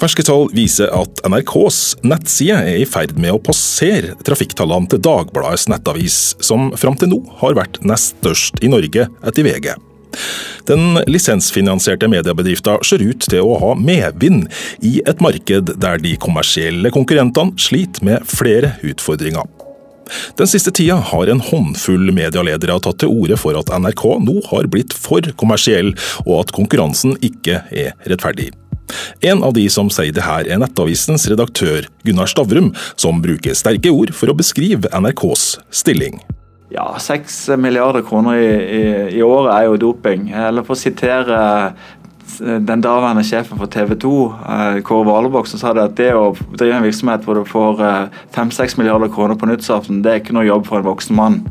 Ferske tall viser at NRKs nettside er i ferd med å passere trafikktallene til Dagbladets nettavis, som fram til nå har vært nest størst i Norge etter VG. Den lisensfinansierte mediebedriften ser ut til å ha medvind i et marked der de kommersielle konkurrentene sliter med flere utfordringer. Den siste tida har en håndfull medieledere tatt til orde for at NRK nå har blitt for kommersiell, og at konkurransen ikke er rettferdig. En av de som sier det her, er Nettavisens redaktør Gunnar Stavrum, som bruker sterke ord for å beskrive NRKs stilling. Ja, seks milliarder kroner i, i, i, året er jo doping. Eller for å sitere eh, den daværende sjefen for TV 2, eh, Kåre Valebakk, som sa det at det å drive en virksomhet hvor du får eh, fem-seks milliarder kroner på nyttårsaften, det er ikke noe jobb for en voksen mann.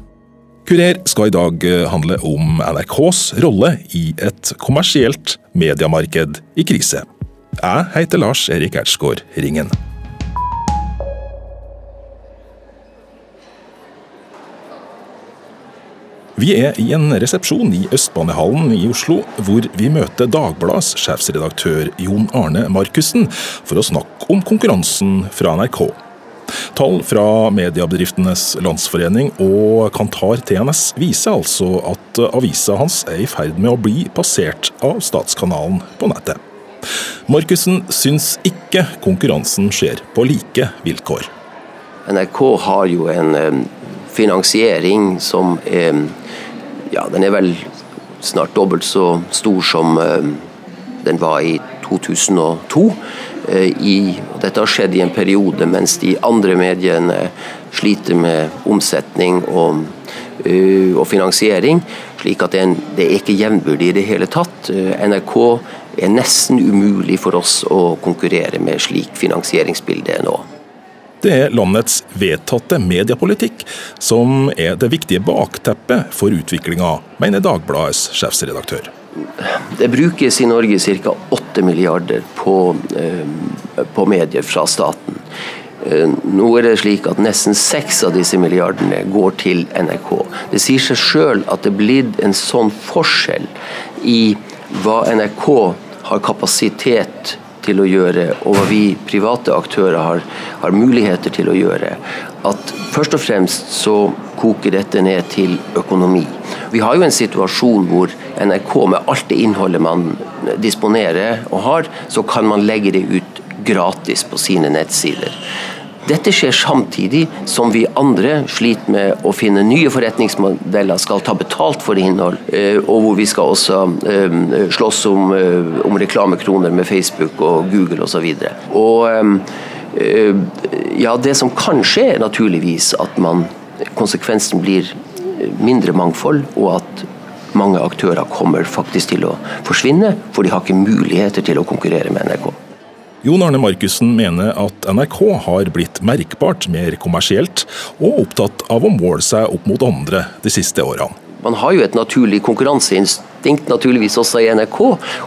Kurer skal i dag handle om NRKs rolle i et kommersielt mediemarked i krise. Jeg heter Lars Erik Ertsgaard Ringen. Vi er i en resepsjon i Østbanehallen i Oslo, hvor vi møter Dagbladets sjefsredaktør Jon Arne Markussen for å snakke om konkurransen fra NRK. Tall fra Mediebedriftenes Landsforening og Kantar TNS viser altså at avisa hans er i ferd med å bli passert av statskanalen på nettet. Markussen syns ikke konkurransen skjer på like vilkår. NRK har jo en finansiering som er Ja, den er vel snart dobbelt så stor som den var i 2002. Eh, I, dette har skjedd i en periode mens de andre mediene sliter med omsetning og, eh, og finansiering. Slik at det er, det er ikke jevnbyrdig i det hele tatt. Eh, NRK er nesten umulig for oss å konkurrere med slik finansieringsbilde nå. Det er landets vedtatte mediepolitikk som er det viktige bakteppet for utviklinga, mener Dagbladets sjefsredaktør. Det brukes i Norge ca. 8 milliarder på, eh, på, medier fra staten. Eh, nå er det slik at nesten seks av disse milliardene går til NRK. Det sier seg sjøl at det er blitt en sånn forskjell i hva NRK har kapasitet til å gjøre, og hva vi private aktører har, har, muligheter til å gjøre. At først og fremst så koker dette ned til økonomi. Vi har jo en situasjon hvor NRK med alt det innholdet man disponerer og har, så kan man legge det ut gratis på sine nettsider. Dette skjer samtidig som vi andre sliter med å finne nye forretningsmodeller, skal ta betalt for innhold, eh, og hvor vi skal også eh, slåss om, eh, om reklamekroner med Facebook og Google osv. Ja, det som kan skje, er naturligvis at man, konsekvensen blir mindre mangfold, og at mange aktører kommer faktisk til å forsvinne, for de har ikke muligheter til å konkurrere med NRK. Jon Arne Markussen mener at NRK har blitt merkbart mer kommersielt, og opptatt av å måle seg opp mot andre de siste årene. Man har jo et naturlig konkurranseinstinkt naturligvis også i NRK,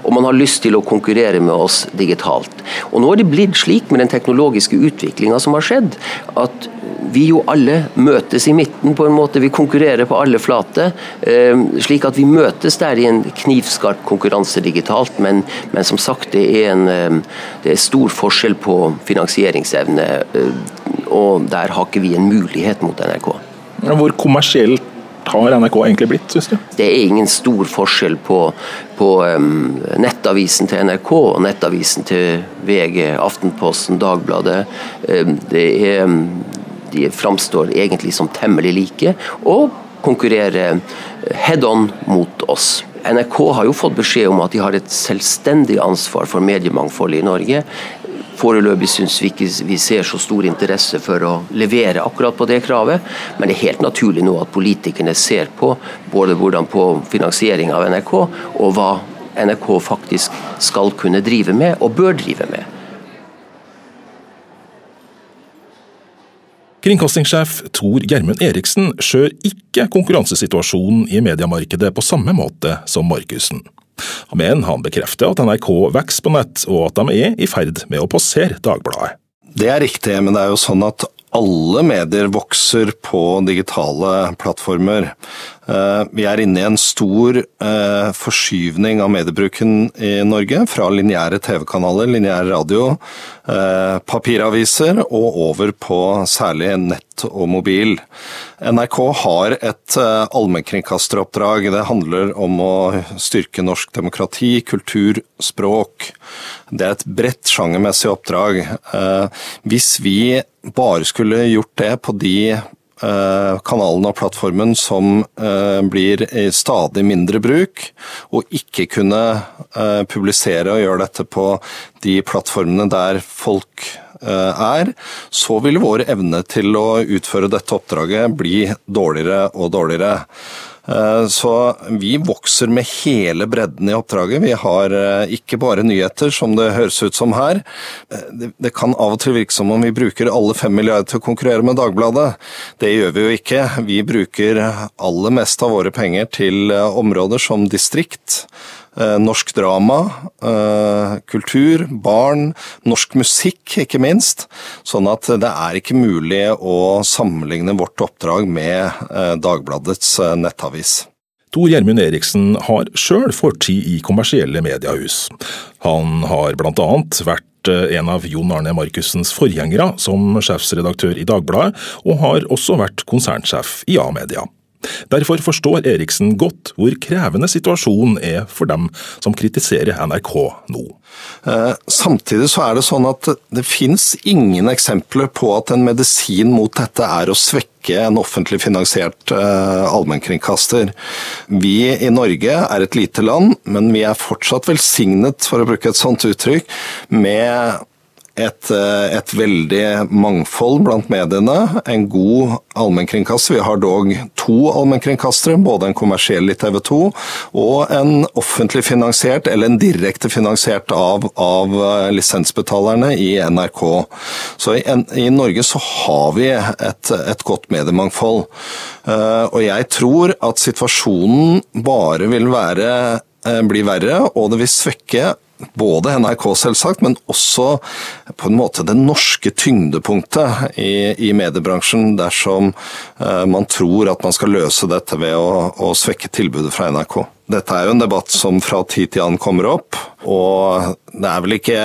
og man har lyst til å konkurrere med oss digitalt. Og Nå er det blitt slik med den teknologiske utviklinga som har skjedd, at vi jo alle møtes i midten på en måte. Vi konkurrerer på alle flater. Eh, slik at vi møtes der i en knivskarp konkurranse digitalt. Men, men som sagt, det er, en, eh, det er stor forskjell på finansieringsevne. Eh, og der har ikke vi en mulighet mot NRK. Hvor kommersielt har NRK egentlig blitt, syns du? Det er ingen stor forskjell på, på um, nettavisen til NRK og nettavisen til VG, Aftenposten, Dagbladet. Um, er de framstår egentlig som temmelig like, og konkurrerer head on mot oss. NRK har jo fått beskjed om at de har et selvstendig ansvar for mediemangfoldet i Norge. Foreløpig syns vi ikke vi ser så stor interesse for å levere akkurat på det kravet, men det er helt naturlig nå at politikerne ser på både hvordan på finansiering av NRK, og hva NRK faktisk skal kunne drive med, og bør drive med. Kringkastingssjef Tor Gjermund Eriksen skjør ikke konkurransesituasjonen i mediemarkedet på samme måte som Markussen. Men han bekrefter at NRK vokser på nett, og at de er i ferd med å passere Dagbladet. Det er riktig, men det er jo sånn at alle medier vokser på digitale plattformer. Eh, vi er inne i en stor eh, forskyvning av mediebruken i Norge, fra lineære TV-kanaler, lineær radio, eh, papiraviser og over på særlig nett og mobil. NRK har et allmennkringkasteroppdrag. Det handler om å styrke norsk demokrati, kultur, språk. Det er et bredt sjangermessig oppdrag. Hvis vi bare skulle gjort det på de kanalene og plattformen som eh, blir i stadig mindre bruk, og ikke kunne eh, publisere og gjøre dette på de plattformene der folk er, så vil vår evne til å utføre dette oppdraget bli dårligere og dårligere. Eh, så vi vokser med hele bredden i oppdraget. Vi har eh, ikke bare nyheter, som det høres ut som her. Eh, det kan av og til virke som om vi bruker alle fem milliarder til å konkurrere med Dagbladet. Det gjør vi jo ikke. Vi bruker aller mest av våre penger til områder som distrikt norsk drama, eh, kultur, barn, norsk musikk ikke minst. Sånn at det er ikke mulig å sammenligne vårt oppdrag med eh, Dagbladets nettavis. Tor Gjermund Eriksen har sjøl fortid i kommersielle mediehus. Han har blant annet vært en av Jon Arne Markussens forgjengere som sjefsredaktør i Dagbladet, og har også vært konsernsjef i A-media. Derfor forstår Eriksen godt hvor krevende situasjonen er for dem som kritiserer NRK nå. Eh, samtidig så er det sånn at det finnes ingen eksempler på at en medisin mot dette er å svekke en offentlig finansiert uh, allmennkringkaster. Vi i Norge er et lite land, men vi er fortsatt velsignet, for å bruke et sånt uttrykk, med et, eh, et, veldig mangfold blant mediene. En god allmennkringkaster. Vi har dog to allmennkringkastere, både en kommersiell i TV 2 og en offentlig finansiert, eller en direkte finansiert av, av eh, lisensbetalerne i NRK. Så i, i, Norge så har vi et, et godt mediemangfold. Uh, og jeg tror at situasjonen bare vil være, uh, bli verre, og det vil svekke både NRK, selvsagt, men også på en måte det norske tyngdepunktet i, i mediebransjen, dersom eh, man tror at man skal løse dette ved å, å, svekke tilbudet fra NRK. Dette er jo en debatt som fra tid til annen kommer opp, og det er vel ikke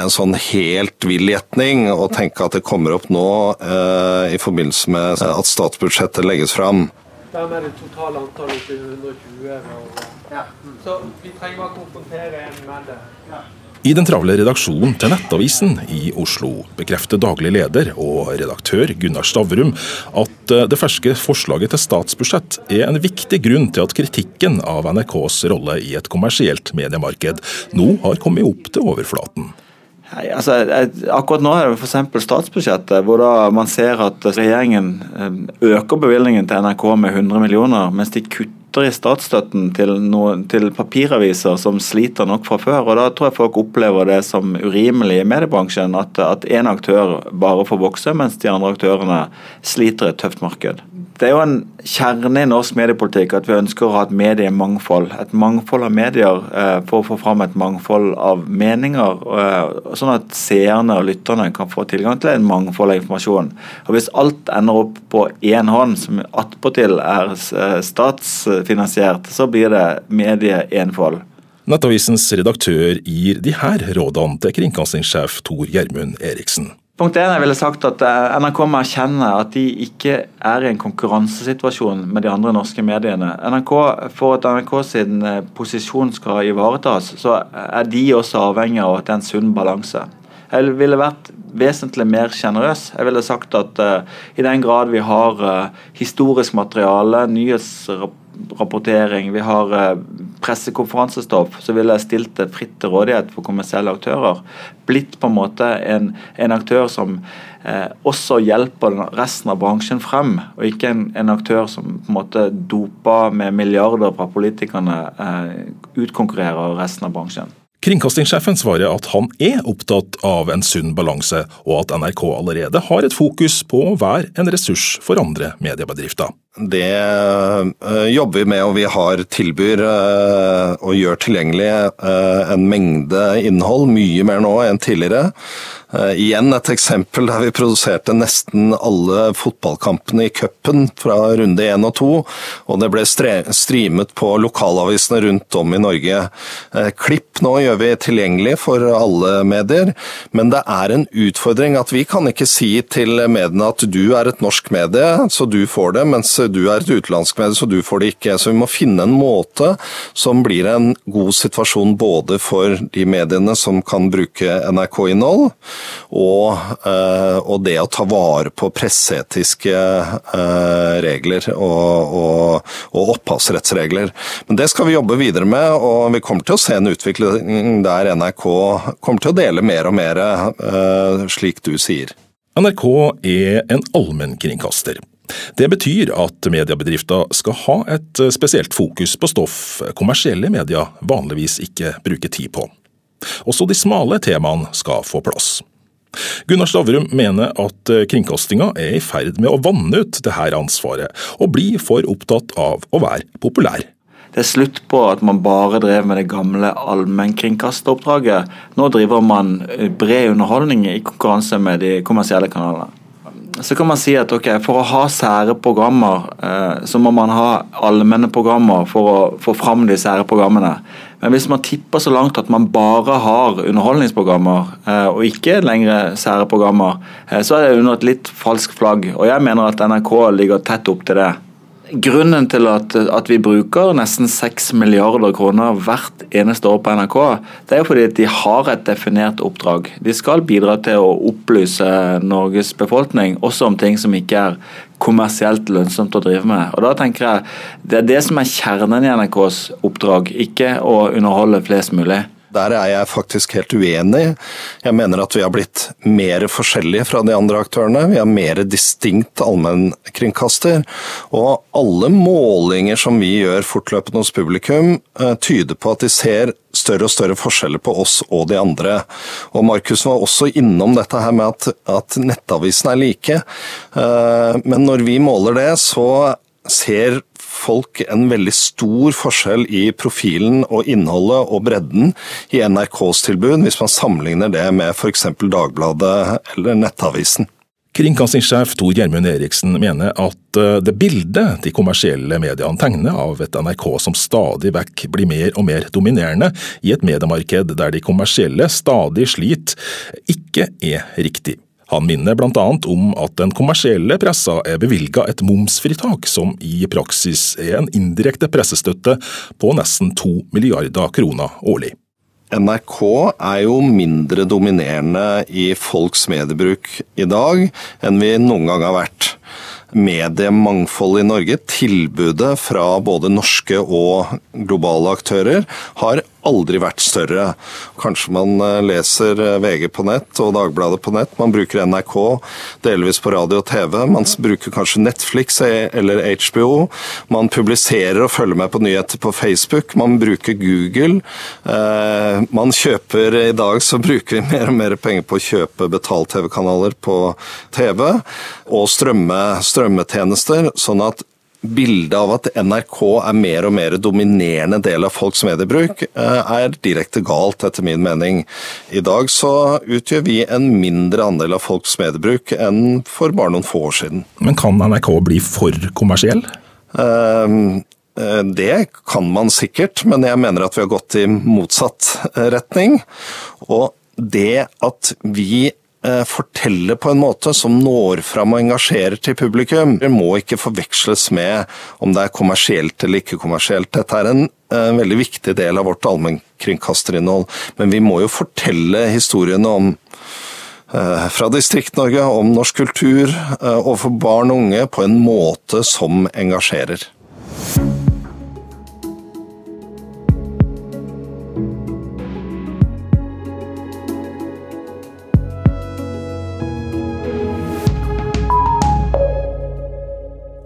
en sånn helt vill gjetning å tenke at det kommer opp nå eh, i forbindelse med at statsbudsjettet legges fram. Hvem er det totale antallet til 120. Ja. Så vi trenger bare konfrontere en med det. Ja. I den travle redaksjonen til Nettavisen i Oslo bekrefter daglig leder og redaktør Gunnar Stavrum at eh, det ferske forslaget til statsbudsjett er en viktig grunn til at kritikken av NRKs rolle i et kommersielt mediemarked nå har kommet opp til overflaten. Nei, altså, akkurat nå er det f.eks. statsbudsjettet, hvor man ser at regjeringen eh, øker bevilgningen til NRK med 100 millioner, mens de kutter i statsstøtten til, noen, til papiraviser som sliter nok fra før. og Da tror jeg folk opplever det som urimelig i mediebransjen, at, én aktør bare får vokse, mens de andre aktørene sliter i et tøft marked. Det er jo en kjerne i norsk mediepolitikk at vi ønsker å ha et mediemangfold. Et mangfold av medier eh, for å få fram et mangfold av meninger. Eh, sånn at seerne og lytterne kan få tilgang til en mangfold av informasjon. Og Hvis alt ender opp på én hånd, som attpåtil er eh, statsfinansiert, så blir det medieenfold. Nettavisens redaktør gir de her rådene til kringkastingssjef Tor Gjermund Eriksen. Punkt 1, jeg ville sagt at eh, NRK må erkjenne at de ikke er i en konkurransesituasjon med de andre norske mediene. NRK, For at NRK sin eh, posisjon skal ivaretas, så er de også avhengig av at det er en sunn balanse. Jeg ville vært vesentlig mer sjenerøs. Jeg ville sagt at uh, i den grad vi har uh, historisk materiale, nyhetsrapportering, vi har eh, pressekonferansestoff, så ville jeg stilt det fritt til rådighet for kommersielle aktører. Blitt på en måte en, en aktør som eh, også hjelper resten av bransjen frem, og ikke en, en, aktør som på en måte doper med milliarder fra politikerne, eh, utkonkurrerer resten av bransjen. Kringkastingssjefen svarer at han er opptatt av en sunn balanse, og at NRK allerede har et fokus på å være en ressurs for andre mediebedrifter. Det øh, jobber vi med, og vi har tilbyr øh, og gjør tilgjengelig øh, en mengde innhold, mye mer nå enn tidligere. Igjen et eksempel der vi produserte nesten alle fotballkampene i cupen fra runde 1 og 2, og det ble streamet på lokalavisene rundt om i Norge. Klipp nå gjør vi tilgjengelig for alle medier, men det er en utfordring at vi kan ikke si til mediene at du er et norsk medie, så du får det, mens du er et utenlandsk medie, så du får det ikke. Så vi må finne en måte som blir en god situasjon både for de mediene som kan bruke NRK-innhold, og, eh, og, det å ta vare på presseetiske eh, regler og, og, og opphavsrettsregler. Men det skal vi jobbe videre med, og vi kommer til å se en utvikling der NRK kommer til å dele mer og mer, eh, slik du sier. NRK er en allmennkringkaster. Det betyr at mediebedrifter skal ha et spesielt fokus på stoff kommersielle medier vanligvis ikke bruker tid på. Også de smale temaene skal få plass. Gunnar Stavrum mener at eh, kringkastinga er i ferd med å vanne ut dette ansvaret, og bli for opptatt av å være populær. Det er slutt på at man bare drev med det gamle allmennkringkasteroppdraget. Nå driver man eh, bred underholdning i konkurranse med de kommersielle kanalene. Så kan man si at ok, for å ha sære programmer, eh, så må man ha allmenne programmer for å få fram de sære programmene. Men hvis man tipper så langt at man bare har underholdningsprogrammer, eh, og ikke lenger sære programmer, eh, så er det under et litt falskt flagg. Og jeg mener at NRK ligger tett opp til det. Grunnen til at, at, vi bruker nesten 6 milliarder kroner hvert eneste år på NRK, det er jo fordi de har et definert oppdrag. De skal bidra til å opplyse Norges befolkning, også om ting som ikke er kommersielt lønnsomt å drive med. Og da tenker jeg Det er det som er kjernen i NRKs oppdrag, ikke å underholde flest mulig. Der er jeg faktisk helt uenig. Jeg mener at vi har blitt mer forskjellige fra de andre aktørene. Vi har mer distinkt allmennkringkaster. Og alle målinger som vi gjør fortløpende hos publikum, eh, tyder på at de ser større og større forskjeller på oss og de andre. Og Markus var også innom dette her med at, at nettavisene er like. Eh, men når vi måler det, så ser folk en veldig stor forskjell i profilen og innholdet og bredden i NRKs tilbud, hvis man sammenligner det med f.eks. Dagbladet eller Nettavisen. Kringkastingssjef Tor Gjermund Eriksen mener at eh, det bildet de kommersielle mediene tegner av et NRK som stadig vekk blir mer og mer dominerende i et mediemarked der de kommersielle stadig sliter, ikke er riktig. Han minner bl.a. om at den kommersielle pressa er bevilga et momsfritak, som i praksis er en indirekte pressestøtte på nesten to milliarder kroner årlig. NRK er jo mindre dominerende i folks mediebruk i dag enn vi noen gang har vært mediemangfoldet i Norge, tilbudet fra både norske og globale aktører, har aldri vært større. Kanskje man eh, leser eh, VG på nett og Dagbladet på nett. Man bruker NRK delvis på radio og TV. Man bruker kanskje Netflix e- eller HBO. Man publiserer og følger med på nyheter på Facebook. Man bruker Google. Eh, man kjøper I dag så bruker vi mer og mer penger på å kjøpe betalt-TV-kanaler på TV og strømme, strømmetjenester. sånn at bildet av at NRK er mer og mer dominerende del av folks mediebruk, eh, er direkte galt, etter min mening. I dag så utgjør vi en mindre andel av folks mediebruk enn for bare noen få år siden. Men kan NRK bli for kommersiell? Eh, det kan man sikkert, men jeg mener at vi har gått i motsatt retning. Og det at vi fortelle på en måte som når fram og engasjerer til publikum. Det må ikke forveksles med om det er kommersielt eller ikke kommersielt. Dette er en, en veldig viktig del av vårt allmennkringkasterinnhold, men vi må jo fortelle historiene om eh, fra Distrikt-Norge, om norsk kultur eh, overfor barn og unge på en måte som engasjerer.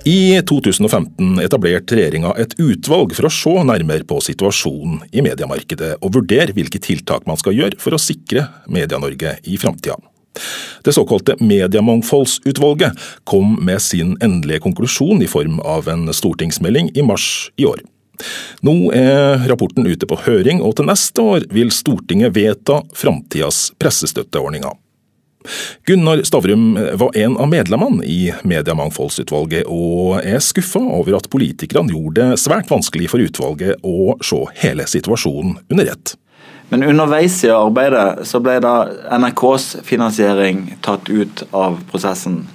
I 2015 etablerte regjeringa et utvalg for å se nærmere på situasjonen i mediemarkedet og vurdere hvilke tiltak man skal gjøre for å sikre Media-Norge i framtida. Det såkalte Mediemangfoldsutvalget kom med sin endelige konklusjon i form av en stortingsmelding i mars i år. Nå er rapporten ute på høring, og til neste år vil Stortinget vedta framtidas pressestøtteordninger. Gunnar Stavrum var en av medlemmene i Mediemangfoldsutvalget, og er skuffa over at politikerne gjorde det svært vanskelig for utvalget å se hele situasjonen under ett. Men underveis i arbeidet så ble da NRKs finansiering tatt ut av prosessen.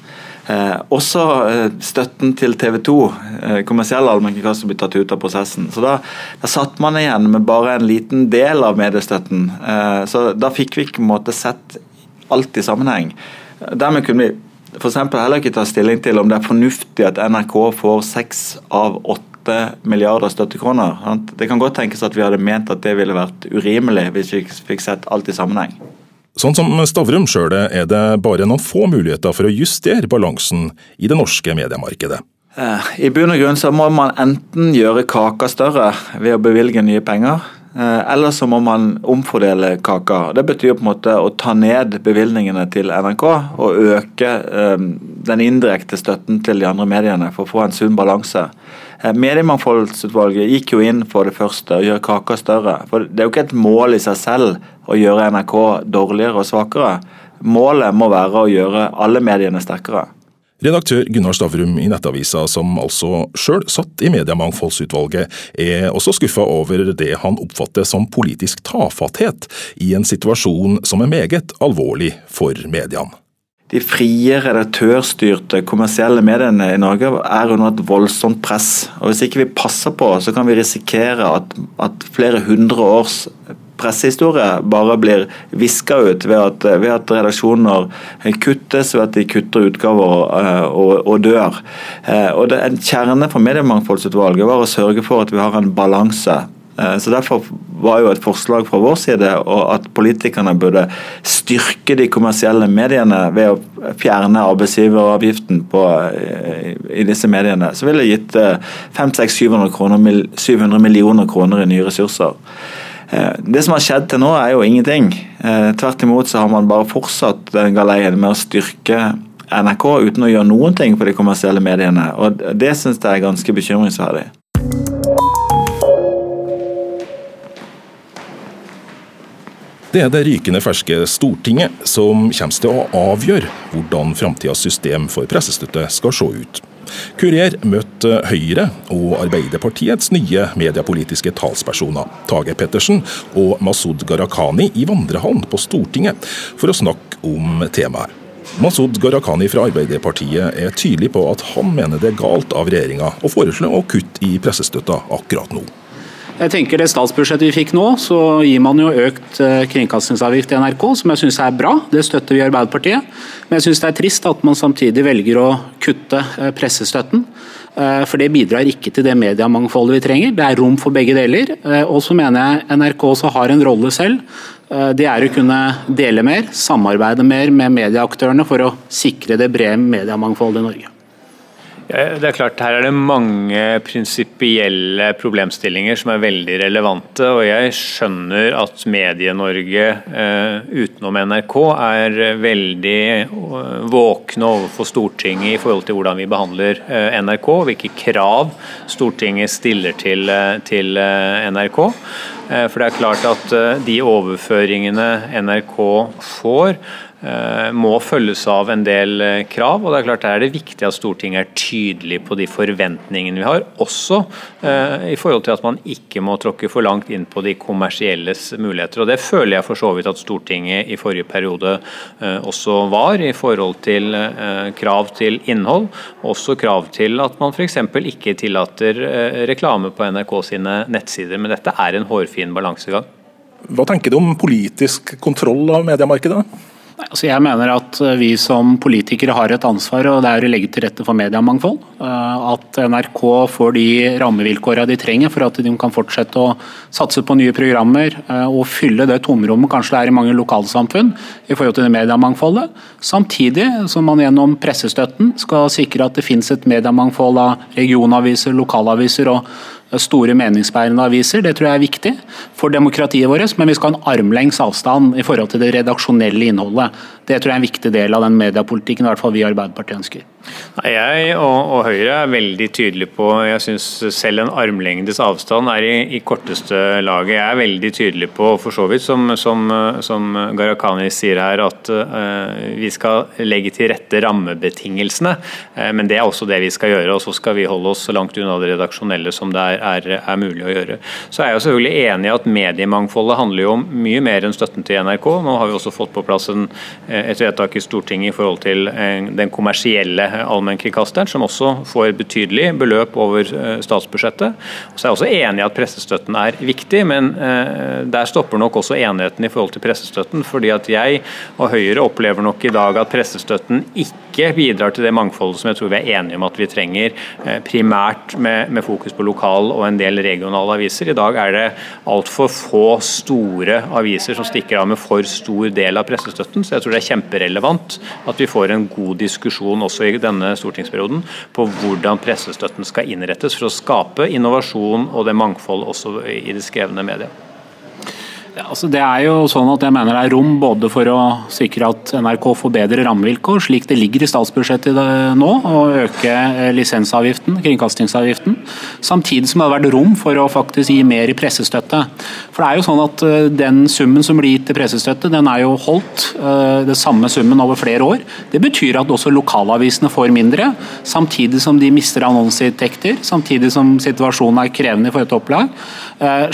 Eh, også eh, støtten til TV 2, eh, kommersiell allmennkringkaster, ble tatt ut av prosessen. Så da, da, satt man igjen med bare en liten del av mediestøtten. Eh, så da fikk vi ikke på en måte sett alt i sammenheng. Dermed kunne vi f.eks. heller ikke ta stilling til om det er fornuftig at NRK får seks av åtte 8 milliarder støttekroner. Det kan godt tenkes at vi hadde ment at det ville vært urimelig hvis vi fikk sett alt i sammenheng. Sånn som Stavrum sjøl er det bare noen få muligheter for å justere balansen i det norske mediemarkedet. Eh, I bunn og grunn så må man enten gjøre kaka større ved å bevilge nye penger, eller så må man omfordele kaka. Det betyr på en måte å ta ned bevilgningene til NRK og øke eh, den indirekte støtten til de andre mediene for å få en sunn balanse. Eh, mediemangfoldsutvalget gikk jo inn for det første, å gjøre kaka større. For Det er jo ikke et mål i seg selv å gjøre NRK dårligere og svakere. Målet må være å gjøre alle mediene sterkere. Redaktør Gunnar Stavrum i Nettavisa, som altså sjøl satt i Mediemangfoldsutvalget, er også skuffa over det han oppfatter som politisk tafatthet i en situasjon som er meget alvorlig for mediene de frie, redaktørstyrte kommersielle mediene i Norge er under et voldsomt press. Og Hvis ikke vi passer på, så kan vi risikere at, at flere hundre års pressehistorie bare blir viska ut ved at, ved at, redaksjoner kuttes, ved at de kutter utgaver og, og, og dør. Eh, og det, En kjerne for Mediemangfoldsutvalget var å sørge for at vi har en balanse Eh, så Derfor var jo et forslag fra vår side at politikerne burde styrke de kommersielle mediene ved å fjerne arbeidsgiveravgiften på, eh, i disse mediene. Så ville det gitt 500-700 700 millioner kroner i nye ressurser. Eh, det som har skjedd til nå, er jo ingenting. Tvert imot så har man bare fortsatt den galeien med å styrke NRK uten å gjøre noen ting på de kommersielle mediene. og Det syns jeg er ganske bekymringsverdig. Det er det rykende ferske Stortinget som kommer til å avgjøre hvordan framtidas system for pressestøtte skal se ut. Kurier møtte Høyre og Arbeiderpartiets nye mediepolitiske talspersoner, Tage Pettersen og Masud Gharahkhani i vandrehallen på Stortinget, for å snakke om temaet. Masud Gharahkhani fra Arbeiderpartiet er tydelig på at han mener det er galt av regjeringa å foreslå å kutte i pressestøtta akkurat nå. Jeg tenker Det statsbudsjettet vi fikk nå, så gir man jo økt eh, kringkastingsavgift i NRK, som jeg syns er bra. Det støtter vi i Arbeiderpartiet. Men jeg syns det er trist at man samtidig velger å kutte eh, pressestøtten. Eh, for det bidrar ikke til det mediemangfoldet vi trenger. Det er rom for begge deler. Og så mener jeg NRK også har en rolle selv. Det er å kunne dele mer, samarbeide mer med medieaktørene for å sikre det brede mediemangfoldet i Norge. Det er klart, Her er det mange prinsipielle problemstillinger som er veldig relevante. og Jeg skjønner at Medie-Norge eh, utenom NRK er veldig eh, våkne overfor Stortinget i forhold til hvordan vi behandler NRK, NRK. Hvilke krav Stortinget stiller til, til NRK. For det er klart at de overføringene NRK får Eh, må følges av en del eh, krav. og det er klart Der er det viktig at Stortinget er tydelig på de forventningene vi har. Også eh, i forhold til at man ikke må tråkke for langt inn på de kommersielles muligheter. og Det føler jeg for så vidt at Stortinget i forrige periode også var, i forhold til krav til innhold. Også krav til at man f.eks. ikke tillater reklame på NRK sine nettsider. Men dette er en hårfin balansegang. Hva tenker du om politisk kontroll av mediemarkedet? Altså jeg mener at eh, vi som politikere har et ansvar, og det er å legge til rette for mediemangfold. Eh, at NRK får de rammevilkårene de trenger for at de kan fortsette å satse på nye programmer eh, og fylle det tomrommet kanskje det er i mange lokalsamfunn i forhold til det mediemangfoldet. Samtidig som man gjennom pressestøtten skal sikre at det finnes et mediemangfold av regionaviser, lokalaviser og store meningsbærende aviser. Det tror jeg er viktig for demokratiet vårt, men vi skal ha en armlengs avstand i forhold til det redaksjonelle innholdet. Det tror jeg er en viktig del av den mediepolitikken i hvert fall vi i Arbeiderpartiet ønsker. Jeg og, og, Høyre er veldig tydelige på Jeg syns selv en armlengdes avstand er i, i, korteste laget. Jeg er veldig tydelig på, for så vidt som, som, som Gharahkhani sier her, at uh, vi skal legge til rette rammebetingelsene. Uh, men det er også det vi skal gjøre. Og så skal vi holde oss så langt unna det redaksjonelle som det er, er, er mulig å gjøre. Så er jeg selvfølgelig enig i at mediemangfoldet handler jo om mye mer enn støtten til NRK. Nå har vi også fått på plass en, et vedtak i Stortinget i forhold til den kommersielle allmennkringkasteren, som også får betydelig beløp over eh, statsbudsjettet. Så er jeg også enig i at pressestøtten er viktig, men eh, der stopper nok også enigheten i forhold til pressestøtten. fordi at jeg og Høyre opplever nok i dag at pressestøtten ikke bidrar til det mangfoldet som jeg tror vi er enige om at vi trenger, eh, primært med, med fokus på lokal og en del regionale aviser. I dag er det altfor få store aviser som stikker av med for stor del av pressestøtten, så jeg tror det er kjemperelevant at vi får en god diskusjon også i denne stortingsperioden på hvordan pressestøtten skal innrettes for å skape innovasjon og det mangfold også i det skrevne mediet. Altså det er jo sånn at jeg mener det er rom både for å sikre at NRK får bedre rammevilkår, slik det ligger i statsbudsjettet nå, å øke eh, lisensavgiften, kringkastingsavgiften, samtidig som det har vært rom for å faktisk gi mer i pressestøtte. For det er jo sånn at eh, Den summen som blir gitt til pressestøtte, den er jo holdt den det samme summen over flere år. Det betyr at også lokalavisene får mindre, samtidig som de mister annonseinntekter, samtidig som situasjonen er krevende for et opplag.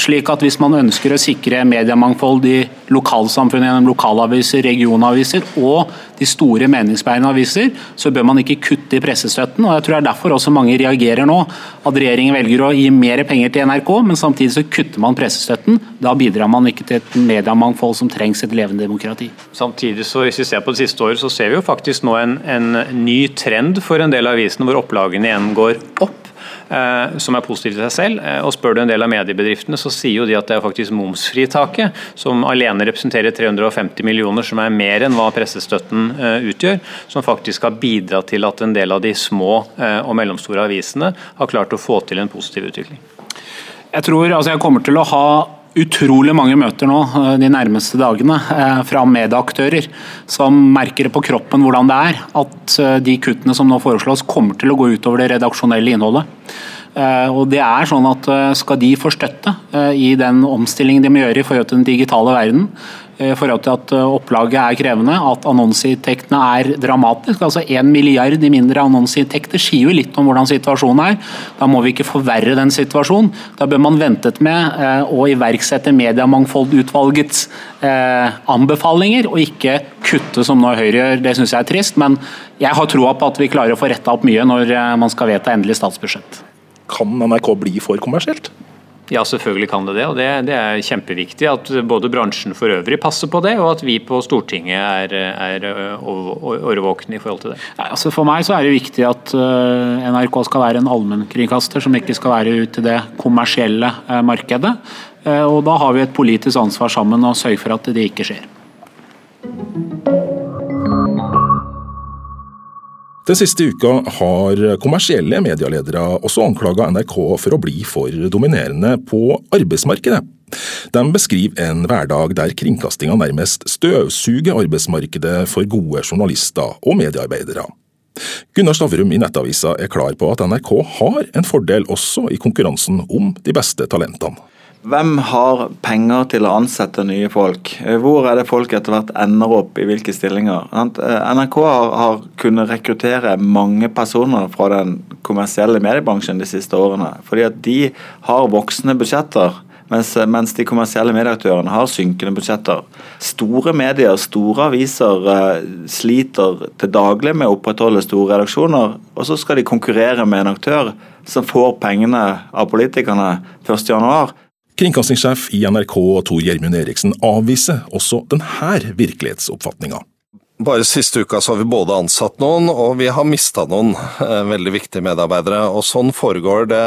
Slik at hvis man ønsker å sikre mer mediemangfold i lokalsamfunnet gjennom lokalaviser, regionaviser og de store meningsbærende aviser, så bør man ikke kutte i pressestøtten. og Jeg tror det er derfor også mange reagerer nå. At regjeringen velger å gi mer penger til NRK, men samtidig så kutter man pressestøtten. Da bidrar man ikke til et mediemangfold som trengs et levende demokrati. Samtidig så hvis vi ser på det siste året, så ser vi jo faktisk nå en, en ny trend for en del av avisene hvor opplagene igjen går opp. Eh, som er positiv til seg selv. Eh, og Spør du en del av mediebedriftene, så sier jo de at det er faktisk momsfritaket, som alene representerer 350 millioner, som er mer enn hva pressestøtten eh, utgjør, som faktisk har bidratt til at en del av de små og mellomstore avisene har klart å få til en positiv utvikling. Jeg tror altså jeg kommer til å ha utrolig mange møter nå de nærmeste dagene fra medieaktører som merker på kroppen hvordan det er at de kuttene som nå foreslås kommer til å gå utover det redaksjonelle innholdet. Eh, og det er sånn at eh, Skal de få støtte eh, i den omstillingen de må gjøre i forhold til den digitale verden, i forhold til at opplaget er krevende, at annonseinntektene er dramatiske. Altså 1 milliard i mindre annonseinntekter sier jo litt om hvordan situasjonen er. Da må vi ikke forverre den situasjonen. Da bør man ventet med å iverksette Mediemangfoldutvalgets anbefalinger, og ikke kutte som nå Høyre gjør. Det syns jeg er trist, men jeg har troa på at vi klarer å få retta opp mye når man skal vedta endelig statsbudsjett. Kan NRK bli for kommersielt? Ja, selvfølgelig kan det det. og det, det, er kjempeviktig at både bransjen for øvrig passer på det, og at vi på Stortinget er, er årvåkne i forhold til det. Nei, altså for meg så er det viktig at NRK skal være en allmennkringkaster som ikke skal være ute i det kommersielle markedet. Og Da har vi et politisk ansvar sammen å sørge for at det ikke skjer. Den siste uka har kommersielle medieledere også anklaga NRK for å bli for dominerende på arbeidsmarkedet. De beskriver en hverdag der kringkastinga nærmest støvsuger arbeidsmarkedet for gode journalister og mediearbeidere. Gunnar Stavrum i Nettavisa er klar på at NRK har en fordel også i konkurransen om de beste talentene. Hvem har penger til å ansette nye folk? Eh, hvor er det folk etter hvert ender opp i hvilke stillinger? Eh, NRK har, har kunnet rekruttere mange personer fra den kommersielle mediebransjen de siste årene. Fordi at de har voksne budsjetter. Mens, mens, de kommersielle medieaktørene har synkende budsjetter. Store medier, store aviser, eh, sliter til daglig med å opprettholde store redaksjoner. Og så skal de konkurrere med en aktør som får pengene av politikerne 1.1. Kringkastingssjef i NRK Tor Gjermund Eriksen avviser også denne virkelighetsoppfatninga. Bare siste uka så har vi både ansatt noen og vi har mista noen eh, veldig viktige medarbeidere. Og sånn foregår det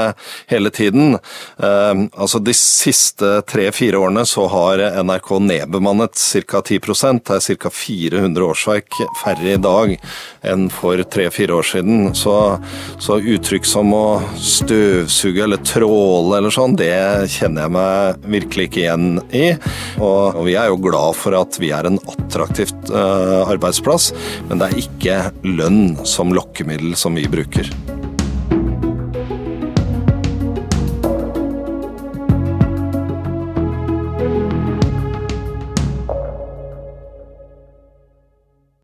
hele tiden. Eh, altså De siste tre-fire årene så har NRK nedbemannet ca. 10 Det er ca. 400 årsverk færre i dag enn for tre-fire år siden. Så, så, uttrykk som å støvsuge eller tråle eller sånn, det kjenner jeg meg virkelig ikke igjen i. Og, og vi er jo glad for at vi er en attraktivt uh, arbeidsplass, men det er ikke lønn som lokkemiddel som vi bruker.